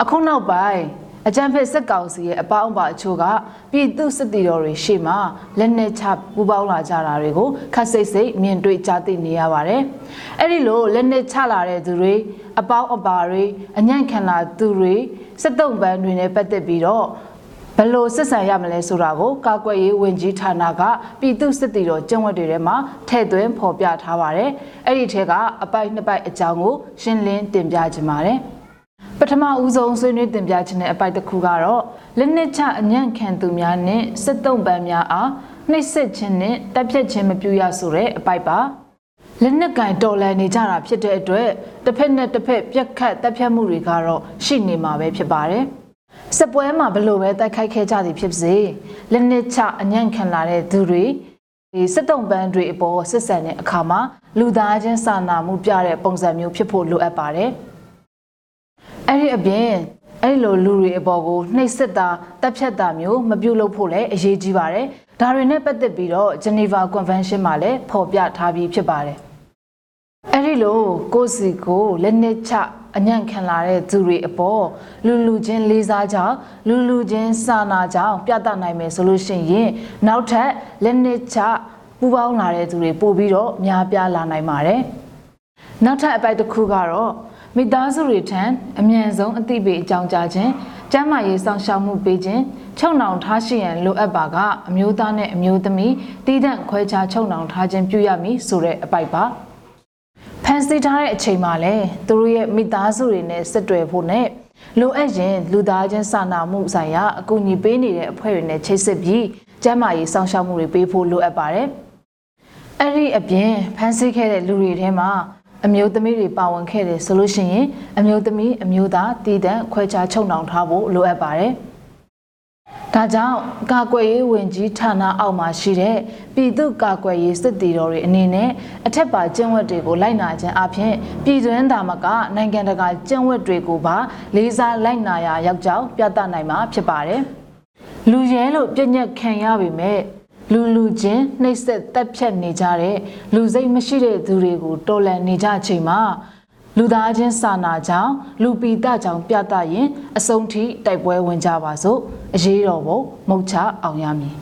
အခုနောက်ပိုင်းအကြံဖက်စစ်ကောင်စီရဲ့အပေါင်းအပါအချို့ကပြည်သူစစ်တီတော်တွေရှေ့မှာလက်နက်ချပူပေါင်းလာကြတာတွေကိုခက်စိတ်စိတ်မြင်တွေ့ကြားသိနေရပါတယ်။အဲ့ဒီလိုလက်နက်ချလာတဲ့သူတွေအပေါင်းအပါတွေအညံ့ခံလာသူတွေစစ်တုံးပန်းတွေနဲ့ပတ်သက်ပြီးတော့ဘယ်လိုစစ်ဆန်ရမလဲဆိုတာကိုကာကွယ်ရေးဝန်ကြီးဌာနကပြည်သူစစ်တီတော်ကျင့်ဝတ်တွေထဲမှာထည့်သွင်းဖော်ပြထားပါတယ်။အဲ့ဒီထဲကအပိုက်နှစ်ပိုက်အကြောင်းကိုရှင်းလင်းတင်ပြခြင်းပါတယ်။ ပထမဦးဆုံးဆွေးနွေးတင်ပြခြင်းတဲ့အပိုက်တစ်ခုကတော့လက်နက်ချအညံ့ခံသူများနဲ့စစ်တုံးပန်းများအားနှိပ်စက်ခြင်းနဲ့တပ်ဖြတ်ခြင်းမပြုရဆိုတဲ့အပိုက်ပါလက်နက်ကင်တော်လန်နေကြတာဖြစ်တဲ့အတွက်တစ်ဖက်နဲ့တစ်ဖက်ပြက်ခတ်တပ်ဖြတ်မှုတွေကတော့ရှိနေမှာပဲဖြစ်ပါတယ်စစ်ပွဲမှာဘလို့ပဲတိုက်ခိုက်ခဲ့ကြသည်ဖြစ်စေလက်နက်ချအညံ့ခံလာတဲ့သူတွေဒီစစ်တုံးပန်းတွေအပေါ်စစ်ဆန်တဲ့အခါမှာလူသားချင်းစာနာမှုပြတဲ့ပုံစံမျိုးဖြစ်ဖို့လိုအပ်ပါတယ် အဲ့ဒီအပြင်အဲ့ဒီလိုလူတွေအပေါ်ကိုနှိပ်စက်တာတပ်ဖြတ်တာမျိုးမပြုလုပ်ဖို့လည်းအရေးကြီးပါတယ်။ဒါတွေနဲ့ပတ်သက်ပြီးတော့ Geneva Convention မှာလည်းဖော်ပြထားပြီးဖြစ်ပါတယ်။အဲ့ဒီလိုကိုယ်စီကိုလက်နက်ချအညံ့ခံလာတဲ့သူတွေအပေါ်လူလူချင်းလေးစားကြောင်းလူလူချင်းစာနာကြောင်းပြသနိုင်မယ်ဆိုလို့ရှိရင်နောက်ထပ်လက်နက်ချပူပေါင်းလာတဲ့သူတွေပို့ပြီးတော့များပြားလာနိုင်ပါတယ်။နောက်ထပ်အပိုက်တစ်ခုကတော့ မိသားစုတွေထံအမြန်ဆုံးအသိပေးအကြောင်းကြားခြင်းကျန်းမာရေးစောင့်ရှောက်မှုပေးခြင်းချုပ်နှောင်ထားရှိရန်လိုအပ်ပါကအမျိုးသားနဲ့အမျိုးသမီးတည်တံ့ခွဲခြားချုပ်နှောင်ထားခြင်းပြုရမည်ဆိုတဲ့အပိုက်ပါဖန်ဆီးထားတဲ့အချိန်မှာလည်းသူတို့ရဲ့မိသားစုတွေနဲ့ဆက်တွယ်ဖို့နဲ့လိုအပ်ရင်လူသားချင်းစာနာမှုဆိုင်ရာအကူအညီပေးနေတဲ့အဖွဲ့တွေနဲ့ချိတ်ဆက်ပြီးကျန်းမာရေးစောင့်ရှောက်မှုတွေပေးဖို့လိုအပ်ပါတယ်အဲ့ဒီအပြင်ဖမ်းဆီးခဲ့တဲ့လူတွေထဲမှာ အမျိုးသမီးတွေပါဝင်ခဲ့တယ်ဆိုလို့ရှိရင်အမျိုးသမီးအမျိုးသားတည်တံ့ခွဲခြားချုပ်နှောင်ထားဖို့လိုအပ်ပါတယ်။ဒါကြောင့်ကာကွယ်ရေးဝန်ကြီးဌာနအောက်မှာရှိတဲ့ပြည်သူ့ကာကွယ်ရေးစစ်တီတော်တွေအနေနဲ့အထက်ပါကျင့်ဝတ်တွေကိုလိုက်နာခြင်းအပြင်ပြည်တွင်းသာမကနိုင်ငံတကာကျင့်ဝတ်တွေကိုပါလေးစားလိုက်နာရာရောက်ကြောင်းပြသနိုင်မှာဖြစ်ပါတယ်။လူရဲလို့ပြည့်ညက်ခံရပေမဲ့ လူလူချင်းနှိပ်စက်တက်ဖြတ်နေကြတဲ့လူစိတ်မရှိတဲ့သူတွေကိုတော်လန်နေကြချိန်မှာလူသားချင်းစာနာကြောင်းလူပီတကြောင့်ပြသရင်အဆုံးထိတိုက်ပွဲဝင်ကြပါစို့အရေးတော်ပုံမုတ်ချအောင်ရမည်